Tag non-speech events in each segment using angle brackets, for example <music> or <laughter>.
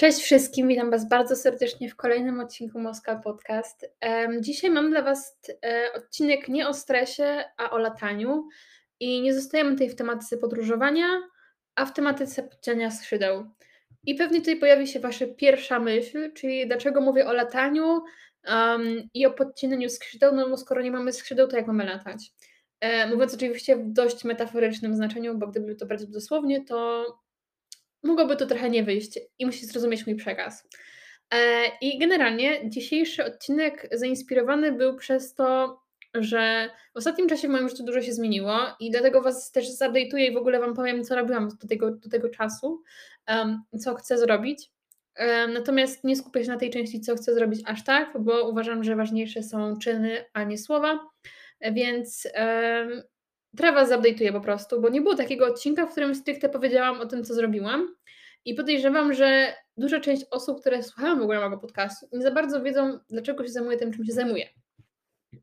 Cześć wszystkim, witam Was bardzo serdecznie w kolejnym odcinku Moska Podcast. Dzisiaj mam dla Was e, odcinek nie o stresie, a o lataniu. I nie zostajemy tutaj w tematyce podróżowania, a w tematyce podciania skrzydeł. I pewnie tutaj pojawi się Wasza pierwsza myśl, czyli dlaczego mówię o lataniu um, i o podcinaniu skrzydeł, no bo skoro nie mamy skrzydeł, to jak mamy latać? E, mówiąc oczywiście w dość metaforycznym znaczeniu, bo gdyby to brać dosłownie, to mogłoby to trochę nie wyjść i musisz zrozumieć mój przekaz. E, I generalnie dzisiejszy odcinek zainspirowany był przez to, że w ostatnim czasie w moim życiu dużo się zmieniło i dlatego Was też zupdate'uję i w ogóle Wam powiem, co robiłam do tego, do tego czasu, um, co chcę zrobić. Um, natomiast nie skupię się na tej części, co chcę zrobić aż tak, bo uważam, że ważniejsze są czyny, a nie słowa. Więc um, Was zupdate'uję po prostu, bo nie było takiego odcinka, w którym stricte powiedziałam o tym, co zrobiłam. I podejrzewam, że duża część osób, które słuchają w ogóle mojego podcastu, nie za bardzo wiedzą, dlaczego się zajmuję tym, czym się zajmuję.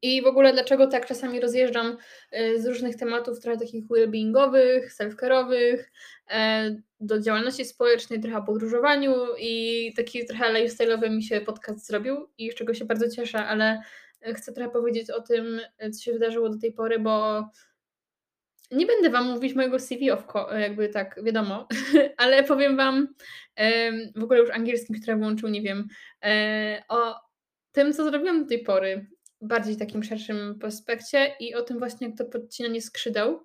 I w ogóle dlaczego tak czasami rozjeżdżam y, z różnych tematów, trochę takich well-beingowych, self-care'owych, e, do działalności społecznej, trochę o podróżowaniu i taki trochę lifestyle'owy mi się podcast zrobił i z czego się bardzo cieszę, ale chcę trochę powiedzieć o tym, co się wydarzyło do tej pory, bo nie będę Wam mówić mojego CV, of jakby tak, wiadomo, <laughs> ale powiem Wam w ogóle już angielskim, który włączył, nie wiem, e, o tym, co zrobiłam do tej pory, bardziej takim szerszym prospekcie i o tym właśnie, jak to podcinanie skrzydeł,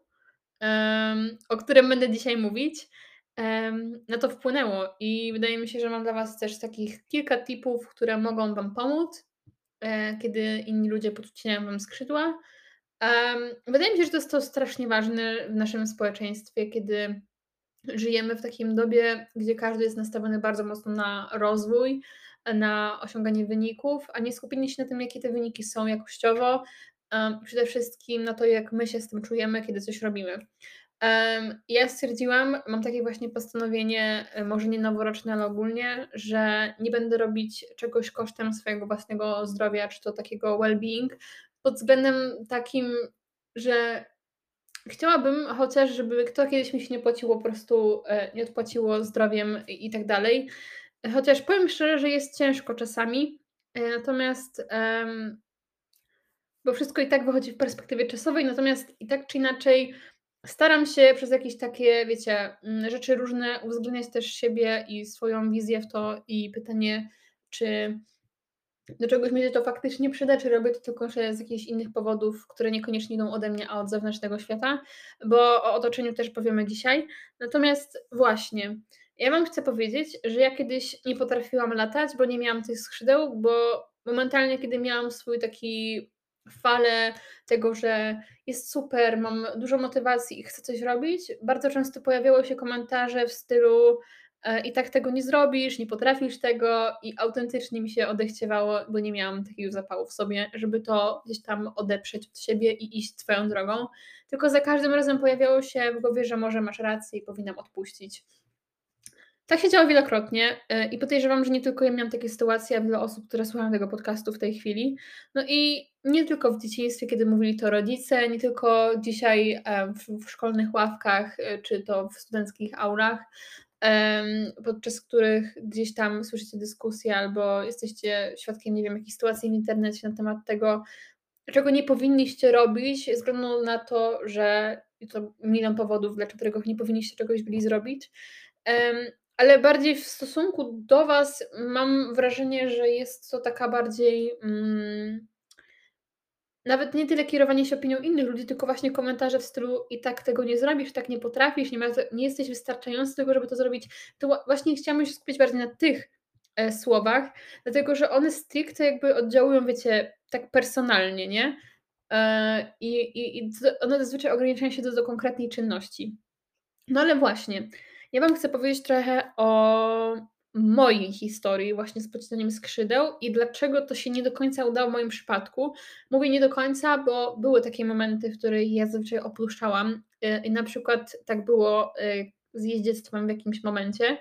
o którym będę dzisiaj mówić, na to wpłynęło i wydaje mi się, że mam dla Was też takich kilka tipów, które mogą Wam pomóc, e, kiedy inni ludzie podcinają Wam skrzydła, wydaje mi się, że to jest to strasznie ważne w naszym społeczeństwie, kiedy żyjemy w takim dobie, gdzie każdy jest nastawiony bardzo mocno na rozwój, na osiąganie wyników, a nie skupienie się na tym, jakie te wyniki są jakościowo, przede wszystkim na to, jak my się z tym czujemy, kiedy coś robimy. Ja stwierdziłam, mam takie właśnie postanowienie, e, może nie noworoczne, ale ogólnie, że nie będę robić czegoś kosztem swojego własnego zdrowia, czy to takiego well-being, pod względem takim, że chciałabym chociaż, żeby kto kiedyś mi się nie płaciło, po prostu e, nie odpłaciło zdrowiem i, tak dalej. Chociaż powiem szczerze, że jest ciężko czasami, e, natomiast bo wszystko i tak wychodzi w perspektywie czasowej, natomiast i tak czy inaczej staram się przez jakieś takie, wiecie, mm, rzeczy różne uwzględniać też siebie i swoją wizję w to i pytanie, czy do czegoś się to faktycznie przyda, czy robię to tylko z jakichś innych powodów, które niekoniecznie idą ode mnie, a od zewnętrznego świata, bo o otoczeniu też powiemy dzisiaj. Natomiast właśnie, ja Wam chcę powiedzieć, że ja kiedyś nie potrafiłam latać, bo nie miałam tych skrzydeł, bo momentalnie, kiedy miałam swój taki falę tego, że jest super, mam dużo motywacji i chcę coś robić, bardzo często pojawiały się komentarze w stylu i tak tego nie zrobisz, nie potrafisz tego i autentycznie mi się odechciewało, bo nie miałam takiego zapału w sobie, żeby to gdzieś tam odeprzeć od siebie i iść swoją drogą, tylko za każdym razem pojawiało się w głowie, że może masz rację i powinnam odpuścić. Tak się działo wielokrotnie e, i podejrzewam, że nie tylko ja miałam takie sytuacje, a wiele osób, które słuchają tego podcastu w tej chwili. No i nie tylko w dzieciństwie, kiedy mówili to rodzice, nie tylko dzisiaj e, w szkolnych ławkach, czy to w studenckich aulach, podczas których gdzieś tam słyszycie dyskusję albo jesteście świadkiem, nie wiem, jakiejś sytuacji w internecie na temat tego, czego nie powinniście robić, ze względu na to, że to milion powodów, dlaczego nie powinniście czegoś byli zrobić. Ale bardziej w stosunku do Was mam wrażenie, że jest to taka bardziej. Mm, nawet nie tyle kierowanie się opinią innych ludzi, tylko właśnie komentarze w stylu i tak tego nie zrobisz, tak nie potrafisz, nie, ma, nie jesteś wystarczający tego, żeby to zrobić. To właśnie chciałam się skupić bardziej na tych e, słowach, dlatego że one stricte jakby oddziałują, wiecie, tak personalnie, nie? E, I, i, i one zazwyczaj ograniczają się do, do konkretnej czynności. No ale właśnie, ja Wam chcę powiedzieć trochę o mojej historii właśnie z pocinaniem skrzydeł i dlaczego to się nie do końca udało w moim przypadku. Mówię nie do końca, bo były takie momenty, w których ja zazwyczaj opluszczałam y, i na przykład tak było y, z jeździectwem w jakimś momencie,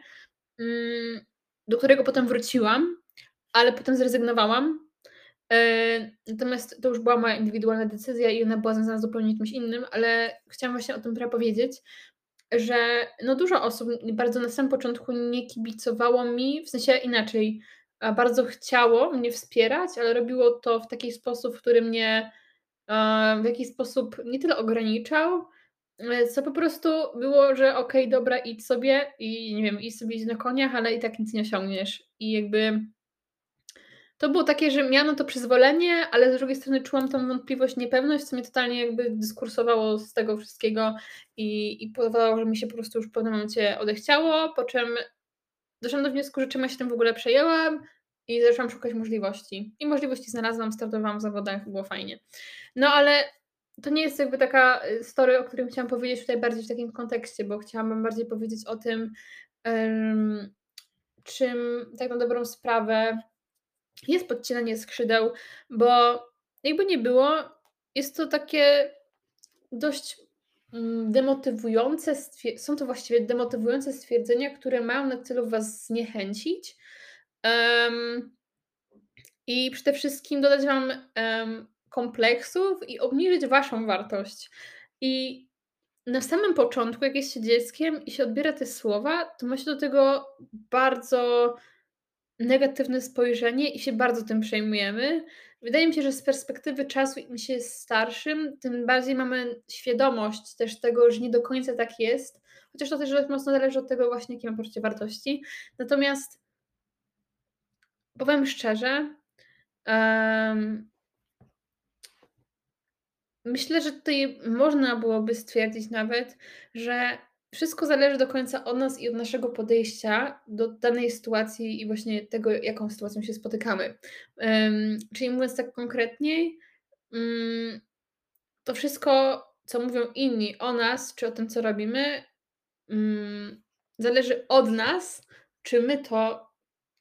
mm, do którego potem wróciłam, ale potem zrezygnowałam. Y, natomiast to już była moja indywidualna decyzja i ona była związana z zupełnie czymś innym, ale chciałam właśnie o tym trochę powiedzieć, że no dużo osób bardzo na samym początku nie kibicowało mi, w sensie inaczej, bardzo chciało mnie wspierać, ale robiło to w taki sposób, który mnie, w jakiś sposób nie tyle ograniczał, e, co po prostu było, że okej, dobra, idź sobie i nie wiem, idź sobie idź na koniach, ale i tak nic nie osiągniesz. I jakby to było takie, że miałam to przyzwolenie, ale z drugiej strony czułam tą wątpliwość, niepewność, co mnie totalnie jakby dyskursowało z tego wszystkiego i, i powodowało, że mi się po prostu już w pewnym momencie odechciało, po czym doszłam do wniosku, że czym ja się tym w ogóle przejęłam i zaczęłam szukać możliwości. I możliwości znalazłam, startowałam w zawodach, było fajnie. No ale to nie jest jakby taka y, story, o którym chciałam powiedzieć tutaj bardziej w takim kontekście, bo chciałam bardziej powiedzieć o tym, um, czym tak na dobrą sprawę jest podcinanie skrzydeł, bo jakby nie było, jest to takie dość mm, demotywujące, są to właściwie demotywujące stwierdzenia, które mają na celu Was zniechęcić um, i przede wszystkim dodać Wam um, kompleksów i obniżyć Waszą wartość. I na samym początku, jak jest się dzieckiem i się odbiera te słowa, to ma się do tego bardzo negatywne spojrzenie i się bardzo tym przejmujemy. Wydaje mi się, że z perspektywy czasu, im się jest starszym, tym bardziej mamy świadomość też tego, że nie do końca tak jest. Chociaż to też mocno zależy od tego właśnie, jakie ma poczucie wartości. Natomiast powiem szczerze, um, myślę, że tutaj można byłoby stwierdzić nawet, że wszystko zależy do końca od nas i od naszego podejścia do danej sytuacji i właśnie tego, jaką sytuacją się spotykamy. Um, czyli mówiąc tak konkretniej, um, to wszystko, co mówią inni o nas, czy o tym, co robimy, um, zależy od nas, czy my to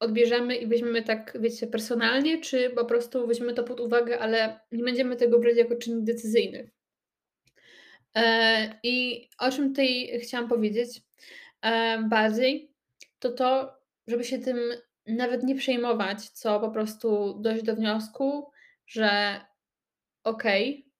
odbierzemy i weźmiemy tak, wiecie, personalnie, czy po prostu weźmiemy to pod uwagę, ale nie będziemy tego brać jako czynnik decyzyjny. E, I o czym tutaj chciałam powiedzieć e, bardziej, to to, żeby się tym nawet nie przejmować, co po prostu dojść do wniosku, że okej, okay,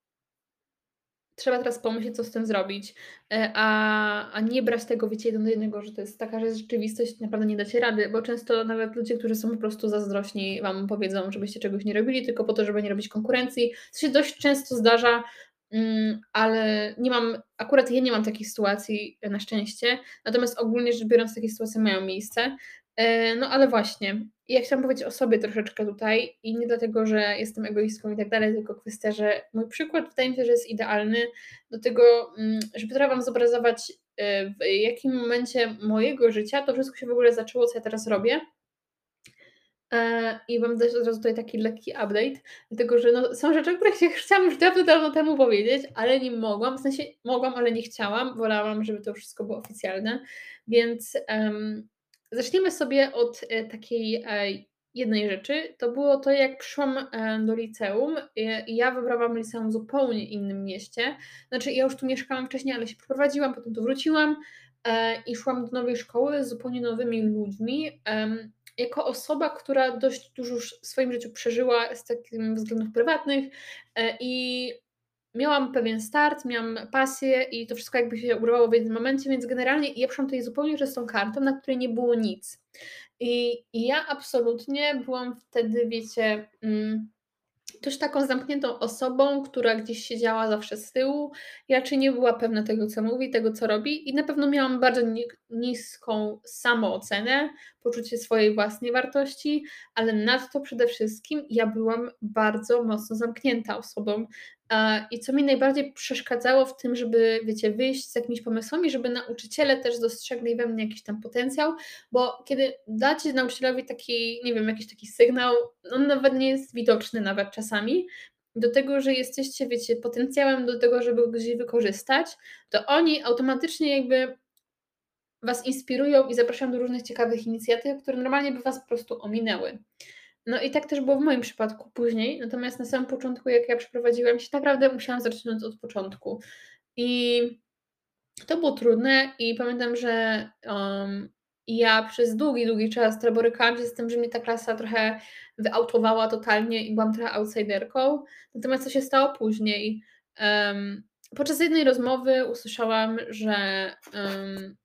trzeba teraz pomyśleć, co z tym zrobić, e, a, a nie brać tego, wiecie, jeden do jednego, że to jest taka że rzeczywistość, naprawdę nie dacie rady, bo często nawet ludzie, którzy są po prostu zazdrośni, Wam powiedzą, żebyście czegoś nie robili, tylko po to, żeby nie robić konkurencji. To się dość często zdarza, ale nie mam, akurat ja nie mam takiej sytuacji na szczęście, natomiast ogólnie rzecz biorąc takie sytuacje mają miejsce. E, no ale właśnie, ja chciałam powiedzieć o sobie troszeczkę tutaj i nie dlatego, że jestem egoistką i tak dalej, tylko kwestia, że mój przykład wydaje mi się, że jest idealny do tego, mm, żeby trochę Wam zobrazować e, w jakim momencie mojego życia to wszystko się w ogóle zaczęło, co ja teraz robię E, I Wam dać od razu tutaj taki lekki update, dlatego że no, są rzeczy, o których chciałam już dawno, dawno temu powiedzieć, ale nie mogłam, w sensie mogłam, ale nie chciałam, wolałam, żeby to wszystko było oficjalne, więc um, zacznijmy sobie od e, takiej e, jednej rzeczy, to było to, jak przyszłam e, do liceum i ja wybrałam liceum w zupełnie innym mieście, znaczy ja już tu mieszkałam wcześniej, ale się przeprowadziłam, potem tu wróciłam e, i szłam do nowej szkoły z zupełnie nowymi ludźmi, jako osoba, która dość dużo w swoim życiu przeżyła z takich względów prywatnych e, i miałam pewien start, miałam pasję i to wszystko jakby się urywało w jednym momencie, więc generalnie ja przyszłam tutaj zupełnie czystą kartą, na której nie było nic. I, i ja absolutnie byłam wtedy, wiecie, mm, dość taką zamkniętą osobą, która gdzieś siedziała zawsze z tyłu i raczej nie była pewna tego, co mówi, tego, co robi i na pewno miałam bardzo niską samoocenę, poczucie swojej własnej wartości, ale nadto przede wszystkim ja byłam bardzo mocno zamknięta osobą, i co mi najbardziej przeszkadzało w tym, żeby, wiecie, wyjść z jakimiś pomysłami, żeby nauczyciele też dostrzegli we mnie jakiś tam potencjał, bo kiedy dacie nauczycielowi taki, nie wiem, jakiś taki sygnał, on nawet nie jest widoczny nawet czasami, do tego, że jesteście, wiecie, potencjałem do tego, żeby go gdzieś wykorzystać, to oni automatycznie jakby Was inspirują i zapraszają do różnych ciekawych inicjatyw, które normalnie by Was po prostu ominęły. No i tak też było w moim przypadku później, natomiast na samym początku, jak ja przeprowadziłam się, naprawdę musiałam zaczynać od początku. I to było trudne i pamiętam, że um, ja przez długi, długi czas borykałam się z tym, że mnie ta klasa trochę wyautowała totalnie i byłam trochę outsiderką. Natomiast co się stało później? Um, podczas jednej rozmowy usłyszałam, że um,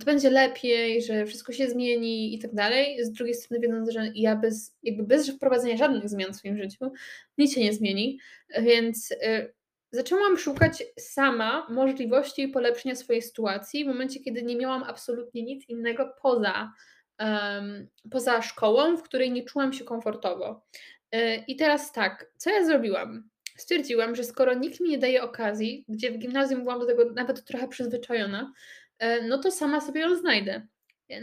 to będzie lepiej, że wszystko się zmieni i tak dalej. Z drugiej strony wiedząc, że ja bez, jakby bez wprowadzenia żadnych zmian w swoim życiu nic się nie zmieni, więc y, zaczęłam szukać sama możliwości polepszenia swojej sytuacji w momencie, kiedy nie miałam absolutnie nic innego poza, um, poza szkołą, w której nie czułam się komfortowo. Y, I teraz tak, co ja zrobiłam? Stwierdziłam, że skoro nikt mi nie daje okazji, gdzie w gimnazjum byłam do tego nawet trochę przyzwyczajona, no to sama sobie ją znajdę.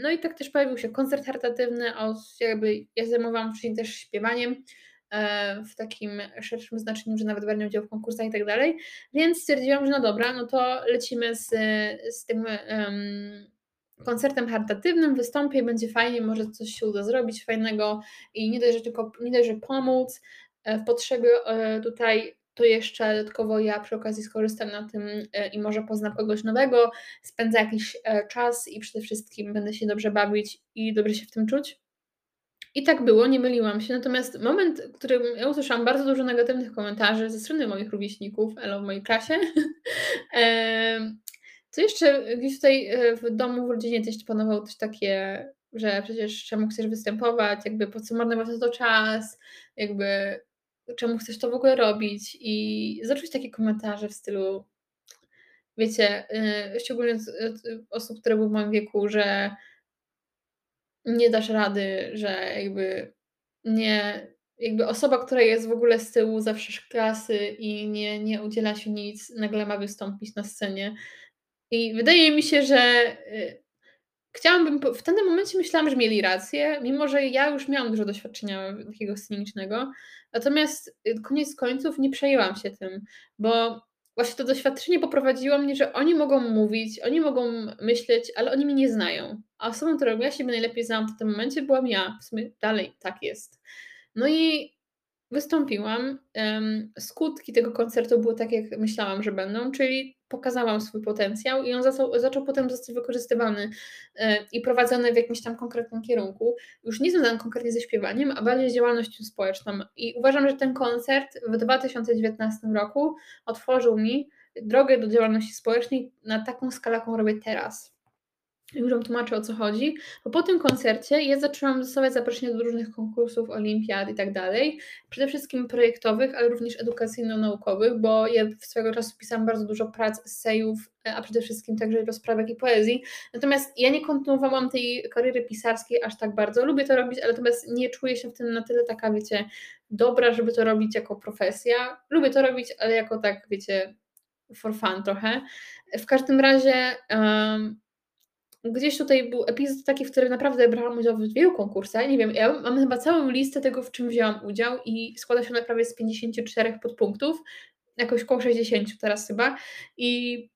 No i tak też pojawił się koncert charytatywny, jakby ja zajmowałam wcześniej też śpiewaniem e, w takim szerszym znaczeniu, że nawet brałem udział w konkursach i tak dalej, więc stwierdziłam, że no dobra, no to lecimy z, z tym um, koncertem charytatywnym, wystąpię, będzie fajnie, może coś się uda zrobić fajnego i nie dość, że tylko nie dość, że pomóc e, w potrzebie tutaj to jeszcze dodatkowo ja przy okazji skorzystam na tym e, i może poznam kogoś nowego, spędzę jakiś e, czas i przede wszystkim będę się dobrze bawić i dobrze się w tym czuć. I tak było, nie myliłam się. Natomiast moment, w którym ja usłyszałam bardzo dużo negatywnych komentarzy ze strony moich rówieśników, elo w mojej klasie, <laughs> co jeszcze gdzieś tutaj e, w domu, w rodzinie też panowało też takie, że przecież czemu chcesz występować, jakby po co marnować to czas, jakby czemu chcesz to w ogóle robić i zacząć takie komentarze w stylu wiecie, yy, szczególnie z, y, osób, które były w moim wieku, że nie dasz rady, że jakby nie jakby osoba, która jest w ogóle z tyłu zawsze klasy i nie, nie udziela się nic, nagle ma wystąpić na scenie. I wydaje mi się, że y, Chciałabym, w tym momencie myślałam, że mieli rację, mimo że ja już miałam dużo doświadczenia takiego scenicznego, natomiast y, koniec końców nie przejęłam się tym, bo właśnie to doświadczenie poprowadziło mnie, że oni mogą mówić, oni mogą myśleć, ale oni mnie nie znają. A osobą, którą ja siebie najlepiej znałam w tym momencie, byłam ja. W sumie dalej tak jest. No i wystąpiłam. Skutki tego koncertu były tak, jak myślałam, że będą, czyli pokazałam swój potencjał i on zaczął, zaczął potem zostać wykorzystywany e, i prowadzony w jakimś tam konkretnym kierunku, już nie związany konkretnie ze śpiewaniem, a bardziej z działalnością społeczną. I uważam, że ten koncert w 2019 roku otworzył mi drogę do działalności społecznej na taką skalę, jaką robię teraz już Wam tłumaczę o co chodzi, bo po tym koncercie ja zaczęłam dostawać zaproszenia do różnych konkursów, olimpiad i tak dalej, przede wszystkim projektowych, ale również edukacyjno-naukowych, bo ja swego czasu pisałam bardzo dużo prac, esejów, a przede wszystkim także rozprawek i poezji. Natomiast ja nie kontynuowałam tej kariery pisarskiej aż tak bardzo. Lubię to robić, ale natomiast nie czuję się w tym na tyle taka, wiecie, dobra, żeby to robić jako profesja. Lubię to robić, ale jako tak, wiecie, for fun trochę. W każdym razie um, gdzieś tutaj był epizod taki, w którym naprawdę brałam udział w wielu konkursach. Nie wiem, ja mam chyba całą listę tego, w czym wzięłam udział i składa się na prawie z 54 podpunktów, jakoś około 60 teraz chyba. I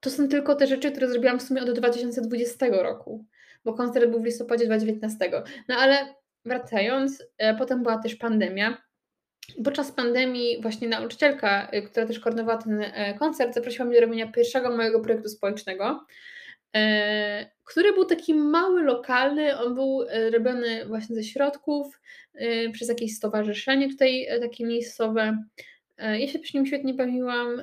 to są tylko te rzeczy, które zrobiłam w sumie od 2020 roku, bo koncert był w listopadzie 2019. No ale wracając, e, potem była też pandemia. Podczas pandemii właśnie nauczycielka, e, która też koordynowała ten e, koncert, zaprosiła mnie do robienia pierwszego mojego projektu społecznego. E, który był taki mały, lokalny. On był e, robiony właśnie ze środków e, przez jakieś stowarzyszenie tutaj takie miejscowe. Ja się przy nim świetnie bawiłam,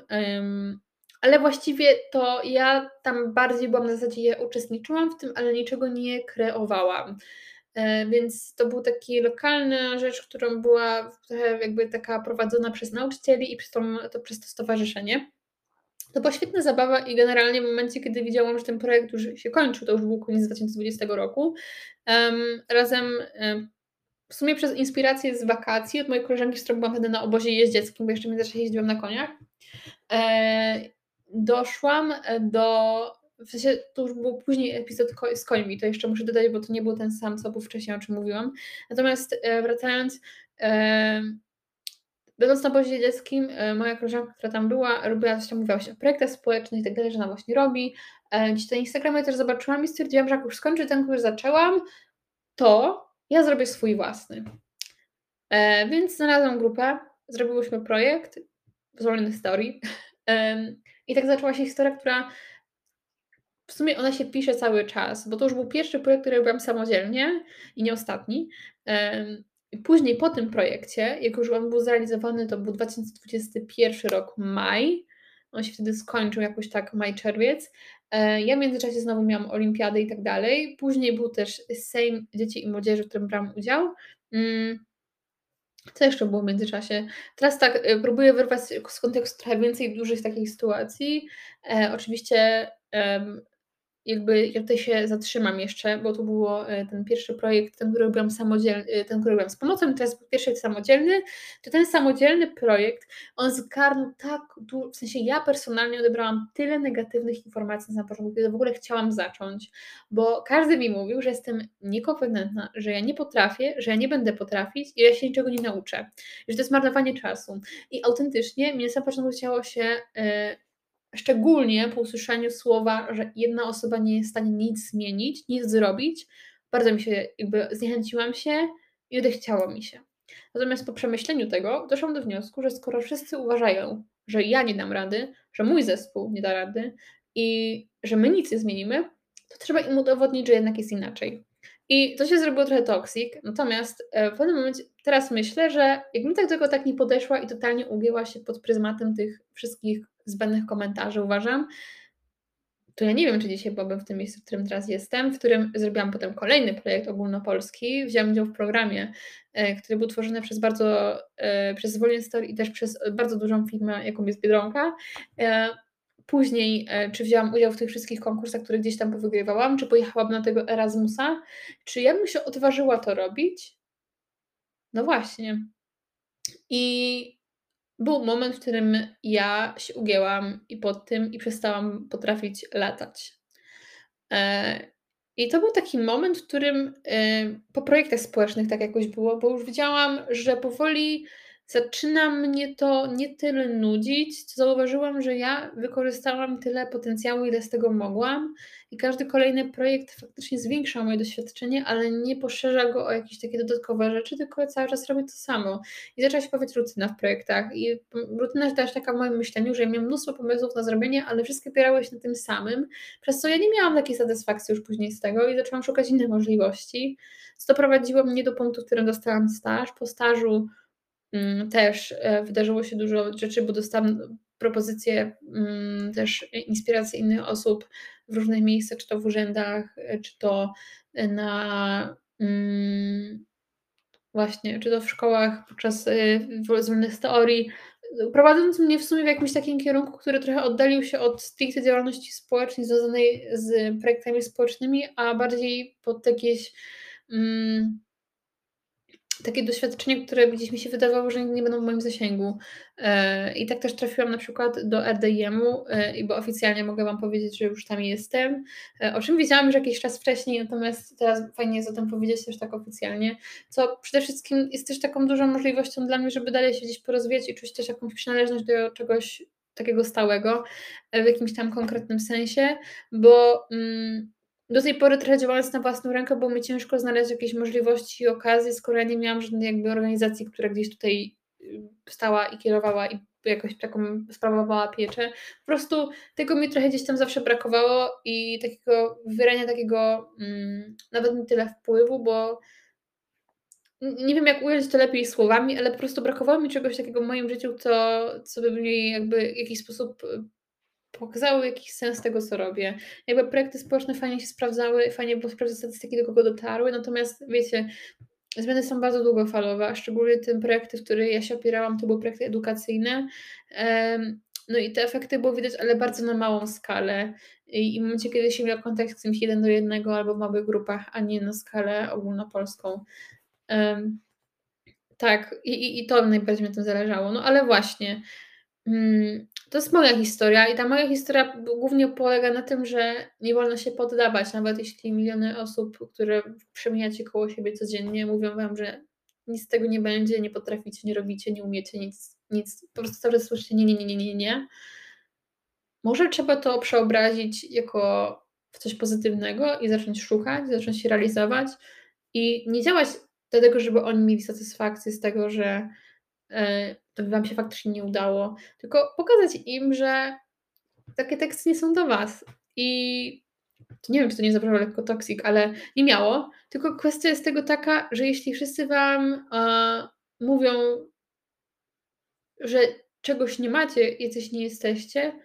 ale właściwie to ja tam bardziej byłam na zasadzie, ja uczestniczyłam w tym, ale niczego nie kreowałam. Więc to był taki lokalna rzecz, którą była trochę jakby taka prowadzona przez nauczycieli i przez to, to, przez to stowarzyszenie. To była świetna zabawa i generalnie w momencie, kiedy widziałam, że ten projekt już się kończył, to już był koniec 2020 roku, um, razem um, w sumie przez inspirację z wakacji od mojej koleżanki, z którą byłam wtedy na obozie jeździeckim, bo jeszcze w międzyczasie jeździłam na koniach, e, doszłam do w sensie to już był później epizod z końmi, to jeszcze muszę dodać, bo to nie był ten sam, co był wcześniej, o czym mówiłam. Natomiast e, wracając, e, Będąc na obozie dzieckim, e, moja koleżanka, która tam była, robiła coś tam, mówiła właśnie o projektach społecznych i tak dalej, że ona właśnie robi. E, gdzieś ten Instagram też zobaczyłam i stwierdziłam, że jak już skończę ten kurs, zaczęłam, to ja zrobię swój własny. E, więc znalazłam grupę, zrobiłyśmy projekt Zwolny Story i tak zaczęła się historia, która w sumie ona się pisze cały czas, bo to już był pierwszy projekt, który robiłam samodzielnie i nie ostatni. Później po tym projekcie, jak już on był zrealizowany, to był 2021 rok, maj, On się wtedy skończył jakoś tak maj-czerwiec. E, ja w międzyczasie znowu miałam olimpiady i tak dalej. Później był też Sejm Dzieci i Młodzieży, w którym brałam udział. Mm. Co jeszcze było w międzyczasie? Teraz tak, y, próbuję wyrwać z kontekstu trochę więcej dużych takich sytuacji. E, oczywiście jakby ja tutaj się zatrzymam jeszcze, bo to było e, ten pierwszy projekt, ten, który robiłam samodzielny, e, ten, który robiłam z pomocą, jest pierwszy samodzielny, to ten samodzielny projekt, on zgarnął tak dużo, w sensie ja personalnie odebrałam tyle negatywnych informacji na początku, kiedy w ogóle chciałam zacząć, bo każdy mi mówił, że jestem niekompetentna, że ja nie potrafię, że ja nie będę potrafić i ja się niczego nie nauczę, że to jest marnowanie czasu. I autentycznie mnie na początku chciało się yy, szczególnie po usłyszeniu słowa, że jedna osoba nie jest w stanie nic zmienić, nic zrobić, bardzo mi się, jakby zniechęciłam się i odechciało mi się. Natomiast po przemyśleniu tego doszłam do wniosku, że skoro wszyscy uważają, że ja nie dam rady, że mój zespół nie da rady i że my nic nie zmienimy, to trzeba im udowodnić, że jednak jest inaczej. I to się zrobiło trochę toksik, natomiast e, w pewnym momencie, teraz myślę, że jakbym tak tego tak nie podeszła i totalnie ugięła się pod pryzmatem tych wszystkich zbędnych komentarzy, uważam, to ja nie wiem, czy dzisiaj byłabym w tym miejscu, w którym teraz jestem, w którym zrobiłam potem kolejny projekt ogólnopolski. Wziąłem udział w programie, e, który był tworzony przez bardzo, e, przez Zwolnień Story i też przez bardzo dużą firmę, jaką jest Biedronka. Później, czy wzięłam udział w tych wszystkich konkursach, które gdzieś tam powygrywałam, czy pojechałam na tego Erasmusa, czy ja bym się odważyła to robić? No właśnie. I był moment, w którym ja się ugięłam i pod tym i przestałam potrafić latać. E, I to był taki moment, w którym e, po projektach społecznych tak jakoś było, bo już widziałam, że powoli zaczyna mnie to nie tyle nudzić, co zauważyłam, że ja wykorzystałam tyle potencjału, ile z tego mogłam i każdy kolejny projekt faktycznie zwiększa moje doświadczenie, ale nie poszerza go o jakieś takie dodatkowe rzeczy, tylko cały czas robię to samo. I zaczęła się pojawiać rutyna w projektach i rutyna też taka w moim myśleniu, że ja miałam mnóstwo pomysłów na zrobienie, ale wszystkie opierały się na tym samym, przez co ja nie miałam takiej satysfakcji już później z tego i zaczęłam szukać innych możliwości, co doprowadziło mnie do punktu, w którym dostałam staż. Po stażu też e, wydarzyło się dużo rzeczy, bo dostałam propozycje mm, też inspiracji innych osób w różnych miejscach, czy to w urzędach, e, czy to na mm, właśnie, czy to w szkołach podczas e, wolnych teorii, prowadząc mnie w sumie w jakimś takim kierunku, który trochę oddalił się od stricte działalności społecznej związanej z projektami społecznymi, a bardziej pod jakieś takie doświadczenia, które gdzieś mi się wydawało, że nie będą w moim zasięgu. E, I tak też trafiłam na przykład do RDM-u, e, bo oficjalnie mogę Wam powiedzieć, że już tam jestem. E, o czym wiedziałam już jakiś czas wcześniej, natomiast teraz fajnie jest o tym powiedzieć też tak oficjalnie, co przede wszystkim jest też taką dużą możliwością dla mnie, żeby dalej się gdzieś porozwijać i czuć też jakąś przynależność do czegoś takiego stałego w jakimś tam konkretnym sensie, bo. Mm, do tej pory trochę działając na własną rękę, było mi ciężko znaleźć jakieś możliwości i okazje, skoro ja nie miałam żadnej jakby organizacji, która gdzieś tutaj y, stała i kierowała i jakoś taką sprawowała pieczę. Po prostu tego mi trochę gdzieś tam zawsze brakowało i takiego wywierania takiego mm, nawet nie tyle wpływu, bo nie wiem jak ująć to lepiej słowami, ale po prostu brakowało mi czegoś takiego w moim życiu, co, co by mi jakby w jakiś sposób pokazały jakiś sens tego, co robię. Jakby projekty społeczne fajnie się sprawdzały, fajnie było sprawdzić statystyki, do kogo dotarły, natomiast wiecie, zmiany są bardzo długofalowe, a szczególnie te projekty, w których ja się opierałam, to były projekty edukacyjne. No i te efekty było widać, ale bardzo na małą skalę. I w momencie, kiedy się miał kontakt z czymś jeden do jednego albo w małych grupach, a nie na skalę ogólnopolską. Um, tak, i, i, i to najbardziej mi tym zależało. No ale właśnie, um, to jest moja historia i ta moja historia głównie polega na tym, że nie wolno się poddawać, nawet jeśli miliony osób, które przemijacie koło siebie codziennie, mówią wam, że nic z tego nie będzie, nie potraficie, nie robicie, nie umiecie, nic, nic po prostu cały czas słyszycie nie, nie, nie, nie, nie, nie. Może trzeba to przeobrazić jako w coś pozytywnego i zacząć szukać, zacząć się realizować i nie działać dlatego, żeby oni mieli satysfakcję z tego, że to by Wam się faktycznie nie udało, tylko pokazać im, że takie teksty nie są do Was. I nie wiem, czy to nie zabrzmiało lekko toksik, ale nie miało. Tylko kwestia jest tego taka, że jeśli wszyscy Wam uh, mówią, że czegoś nie macie, jacyś nie jesteście,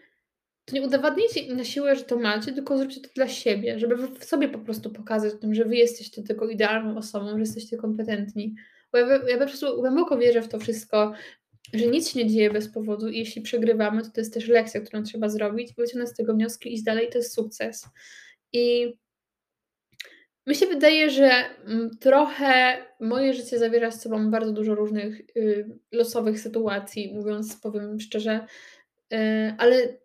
to nie udowadniajcie na siłę, że to macie, tylko zróbcie to dla siebie, żeby w sobie po prostu pokazać tym, że wy jesteście tylko idealną osobą, że jesteście kompetentni. Bo ja ja po prostu głęboko wierzę w to wszystko, że nic się nie dzieje bez powodu i jeśli przegrywamy, to to jest też lekcja, którą trzeba zrobić, wyciągnąć z tego wnioski, iść dalej, to jest sukces. I mi się wydaje, że, mm, trochę moje życie zawiera z sobą bardzo dużo różnych, y, losowych sytuacji, mówiąc powiem szczerze, y, ale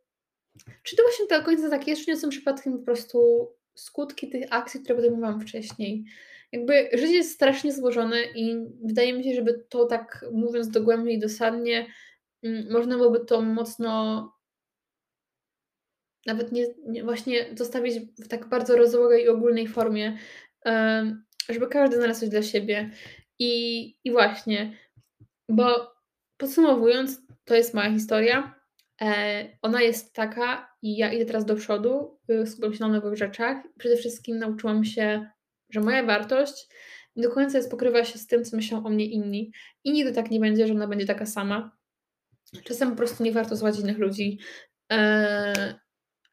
czy to właśnie do końca tak jest, czy nie są przypadkiem po prostu skutki tych akcji, które podejmowałam wcześniej? Jakby życie jest strasznie złożone i wydaje mi się, żeby to tak mówiąc dogłębnie i dosadnie, mm, można byłoby to mocno nawet nie nie właśnie zostawić w tak bardzo rozłożonej i ogólnej formie, żeby każdy znalazł coś dla siebie. I i właśnie, bo podsumowując, to jest moja historia. E, ona jest taka i ja idę teraz do przodu, y, skupiam się na nowych rzeczach. Przede wszystkim nauczyłam się, że moja wartość nie do końca jest pokrywa się z tym, co myślą o mnie inni. I nigdy tak nie będzie, że ona będzie taka sama. Czasem po prostu nie warto słuchać innych ludzi, eee,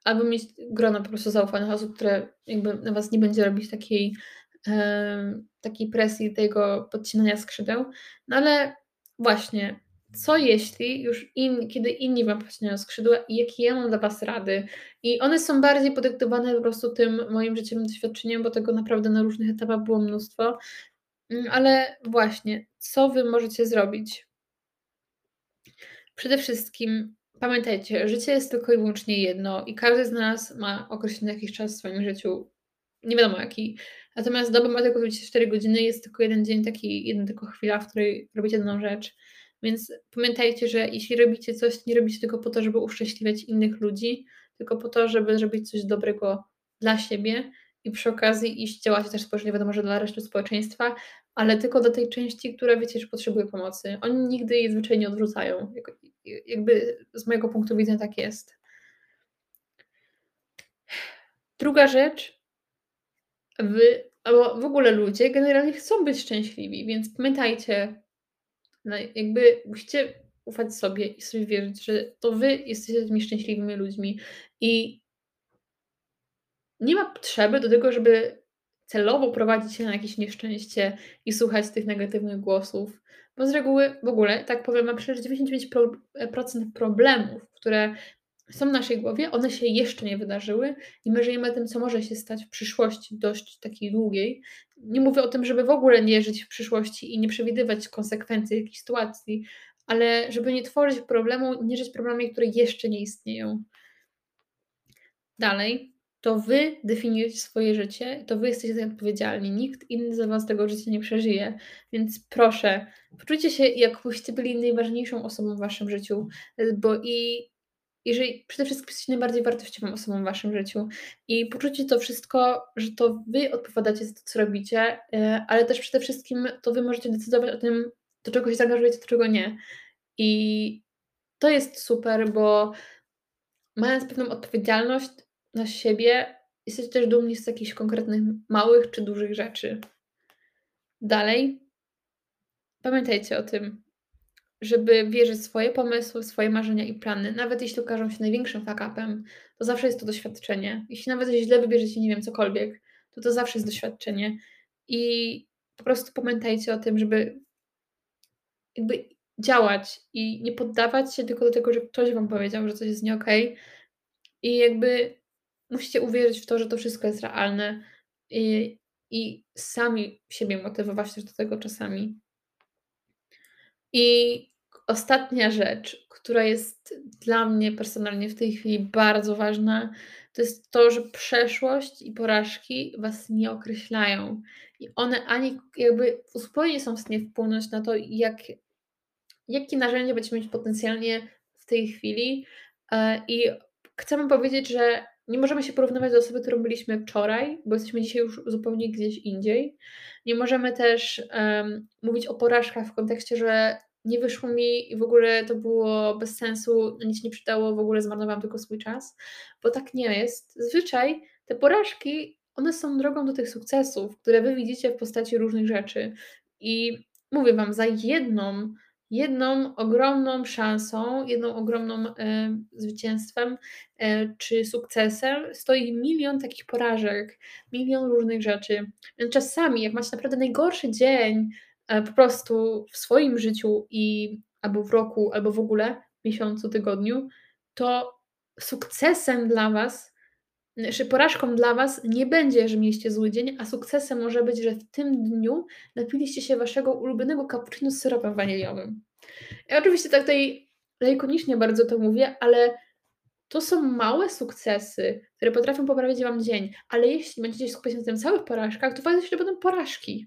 albo mieć grono po prostu zaufanych osób, które jakby na was nie będzie robić takiej, em, takiej presji, tego podcinania skrzydeł. No ale właśnie, co jeśli już in kiedy inni wam podcinają skrzydła i jakie ja mam dla was rady? I one są bardziej podyktowane po prostu tym moim życiowym doświadczeniem, bo tego naprawdę na różnych etapach było mnóstwo. Mm, ale właśnie, co wy możecie zrobić? Przede wszystkim pamiętajcie, życie jest tylko i wyłącznie jedno i każdy z nas ma określony jakiś czas w swoim życiu, nie wiadomo jaki. Natomiast doba ma tylko 24 godziny, jest tylko jeden dzień, taki jedna tylko chwila, w której robicie daną rzecz. Więc pamiętajcie, że jeśli robicie coś, nie robicie tego po to, żeby uszczęśliwiać innych ludzi, tylko po to, żeby zrobić coś dobrego dla siebie i przy okazji iść działać też społecznie, wiadomo, że dla reszty społeczeństwa, ale tylko do tej części, która wiecie, że potrzebuje pomocy. Oni nigdy jej zwyczajnie nie odwrócają. Jakby z mojego punktu widzenia tak jest. Druga rzecz, wy, albo w ogóle ludzie generalnie chcą być szczęśliwi, więc pamiętajcie, no jakby musicie ufać sobie i sobie wierzyć, że to wy jesteście tymi szczęśliwymi ludźmi i nie ma potrzeby do tego, żeby celowo prowadzić się na jakieś nieszczęście i słuchać tych negatywnych głosów, bo z reguły w ogóle, tak powiem, mam przecież 99% problemów, które są w naszej głowie, one się jeszcze nie wydarzyły i my żyjemy tym, co może się stać w przyszłości dość takiej długiej. Nie mówię o tym, żeby w ogóle nie żyć w przyszłości i nie przewidywać konsekwencji jakichś sytuacji, ale żeby nie tworzyć problemu, nie żyć problemami, które jeszcze nie istnieją. Dalej, to wy definiujecie swoje życie, to wy jesteście za odpowiedzialni. Nikt inny za was tego życia nie przeżyje. Więc proszę, poczujcie się, jakbyście byli najważniejszą osobą w waszym życiu, bo i jeżeli przede wszystkim jesteście najbardziej wartościową osobą w waszym życiu i poczucie to wszystko, że to wy odpowiadacie za to, co robicie, e, ale też przede wszystkim to wy możecie decydować o tym, do czego się zaangażujecie, do czego nie. I to jest super, bo mając pewną odpowiedzialność na siebie, jesteście też dumni z jakichś konkretnych małych czy dużych rzeczy. Dalej, pamiętajcie o tym, żeby wierzyć w swoje pomysły, swoje marzenia i plany, nawet jeśli okażą się największym fuck-upem, to zawsze jest to doświadczenie. Jeśli nawet źle wybierzecie, nie wiem, cokolwiek, to to zawsze jest doświadczenie. I po prostu pamiętajcie o tym, żeby jakby działać i nie poddawać się tylko do tego, że ktoś wam powiedział, że coś jest nie. Okay. I jakby musicie uwierzyć w to, że to wszystko jest realne i, i sami siebie motywować też do tego czasami. I ostatnia rzecz, która jest dla mnie personalnie w tej chwili bardzo ważna, to jest to, że przeszłość i porażki was nie określają. I one ani jakby zupełnie nie są w stanie wpłynąć na to, jak, jakie narzędzia będziemy mieć potencjalnie w tej chwili. E, I chcemy powiedzieć, że nie możemy się porównywać do osoby, którą byliśmy wczoraj, bo jesteśmy dzisiaj już zupełnie gdzieś indziej. Nie możemy też um, mówić o porażkach w kontekście, że nie wyszło mi i w ogóle to było bez sensu, nic nie przydało, w ogóle zmarnowałam tylko swój czas, bo tak nie jest. Zazwyczaj te porażki, one są drogą do tych sukcesów, które wy widzicie w postaci różnych rzeczy. I mówię wam, za jedną jedną ogromną szansą, jedną ogromną, e, zwycięstwem, e, czy sukcesem stoi milion takich porażek, milion różnych rzeczy. Więc czasami, jak macie naprawdę najgorszy dzień, e, po prostu w swoim życiu i albo w roku, albo w ogóle miesiącu, tygodniu, to sukcesem dla Was, czy porażką dla Was nie będzie, że mieliście zły dzień, a sukcesem może być, że w tym dniu napiliście się Waszego ulubionego cappuccino z syropem waniliowym. Ja oczywiście tak tutaj lakonicznie bardzo to mówię, ale to są małe sukcesy, które potrafią poprawić Wam dzień, ale jeśli będziecie skupiać się na tym całych porażkach, to faktycznie będą porażki.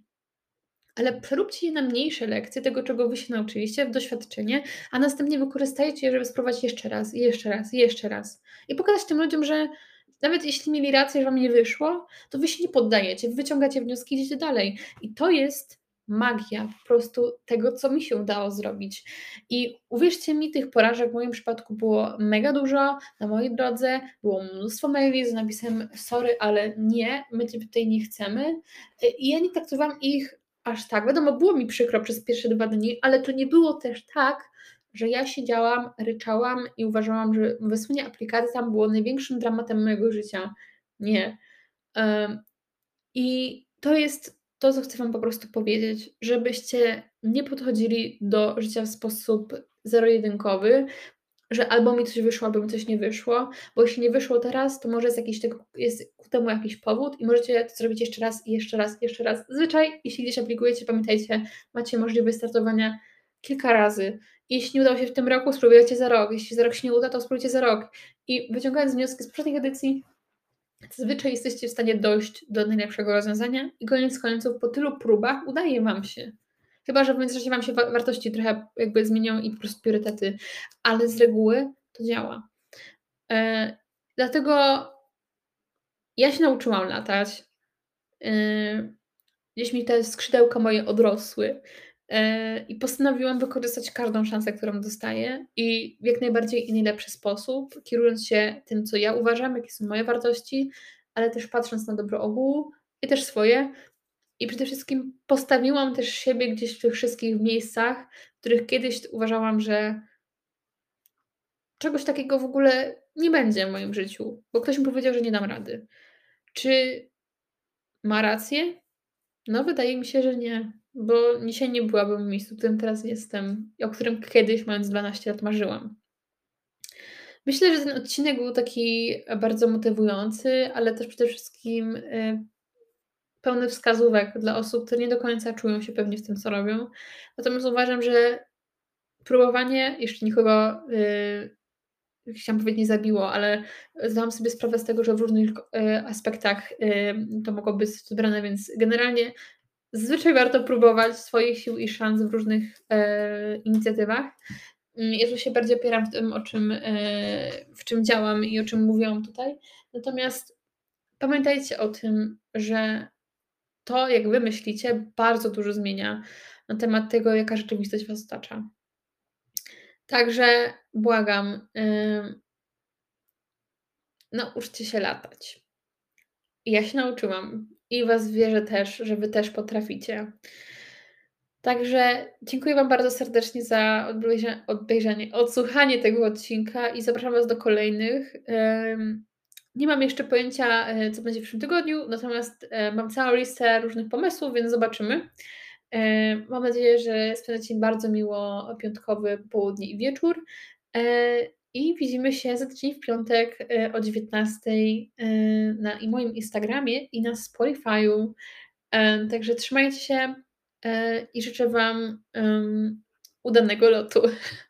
Ale przeróbcie je na mniejsze lekcje tego, czego Wy się nauczyliście, w doświadczenie, a następnie wykorzystajcie je, żeby spróbować jeszcze raz, jeszcze raz, jeszcze raz. I pokazać tym ludziom, że nawet jeśli mieli rację, że Wam nie wyszło, to Wy się nie poddajecie, wyciągacie wnioski, idziecie dalej. I to jest magia po prostu tego, co mi się udało zrobić. I uwierzcie mi, tych porażek w moim przypadku było mega dużo na mojej drodze, było mnóstwo maili z napisem sorry, ale nie, my Cię tutaj nie chcemy. I ja nie traktowałam ich aż tak. Wiadomo, było mi przykro przez pierwsze dwa dni, ale to nie było też tak, że ja siedziałam, ryczałam i uważałam, że wysłanie aplikacji tam było największym dramatem mojego życia. Nie. I to jest to, co chcę Wam po prostu powiedzieć, żebyście nie podchodzili do życia w sposób zero-jedynkowy, że albo mi coś wyszło, albo mi coś nie wyszło, bo jeśli nie wyszło teraz, to może jest jakiś tego, jest ku temu jakiś powód i możecie to zrobić jeszcze raz, jeszcze raz, jeszcze raz. Zwyczaj, jeśli gdzieś aplikujecie, pamiętajcie, macie możliwość startowania kilka razy. Jeśli nie udało się w tym roku, spróbujcie za rok. Jeśli za rok się nie uda, to spróbujcie za rok. I wyciągając wnioski z poprzednich edycji, zazwyczaj jesteście w stanie dojść do najlepszego rozwiązania i koniec końców po tylu próbach udaje Wam się. Chyba, że w międzyczasie Wam się wartości trochę jakby zmienią i po prostu priorytety, ale z reguły to działa. E, dlatego ja się nauczyłam latać. E, gdzieś mi te skrzydełka moje odrosły. E, I postanowiłam wykorzystać każdą szansę, którą dostaję i w jak najbardziej i najlepszy sposób, kierując się tym, co ja uważam, jakie są moje wartości, ale też patrząc na dobro ogółu i też swoje. I przede wszystkim postawiłam też siebie gdzieś w tych wszystkich miejscach, w których kiedyś uważałam, że czegoś takiego w ogóle nie będzie w moim życiu, bo ktoś mi powiedział, że nie dam rady. Czy ma rację? No, wydaje mi się, że nie, bo dzisiaj nie byłabym w miejscu, w którym teraz jestem i o którym kiedyś, mając 12 lat, marzyłam. Myślę, że ten odcinek był taki bardzo motywujący, ale też przede wszystkim y, pełny wskazówek dla osób, które nie do końca czują się pewnie w tym, co robią. Natomiast uważam, że próbowanie jeszcze nikogo, yy, chciałam powiedzieć, nie zabiło, ale zdałam sobie sprawę z tego, że w różnych aspektach to mogło być wybrane, więc generalnie zazwyczaj warto próbować swoich sił i szans w różnych yy, inicjatywach. Ja tu się bardziej opieram w tym, o czym, yy, w czym działam i o czym mówiłam tutaj. Natomiast pamiętajcie o tym, że to, jak wy myślicie, bardzo dużo zmienia na temat tego, jaka rzeczywistość was otacza. Także błagam, yy, nauczcie się latać. Ja się nauczyłam i was wierzę też, że wy też potraficie. Także dziękuję Wam bardzo serdecznie za odbejrzanie, odsłuchanie tego odcinka i zapraszam Was do kolejnych. Nie mam jeszcze pojęcia, e, co będzie w przyszłym tygodniu, natomiast e, mam całą listę różnych pomysłów, więc zobaczymy. E, mam nadzieję, że spędzacie bardzo miło piątkowy południe i wieczór. I widzimy się za tydzień w piątek o 19 na i moim Instagramie i na Spotify'u. Także trzymajcie się i życzę Wam udanego lotu. <laughs>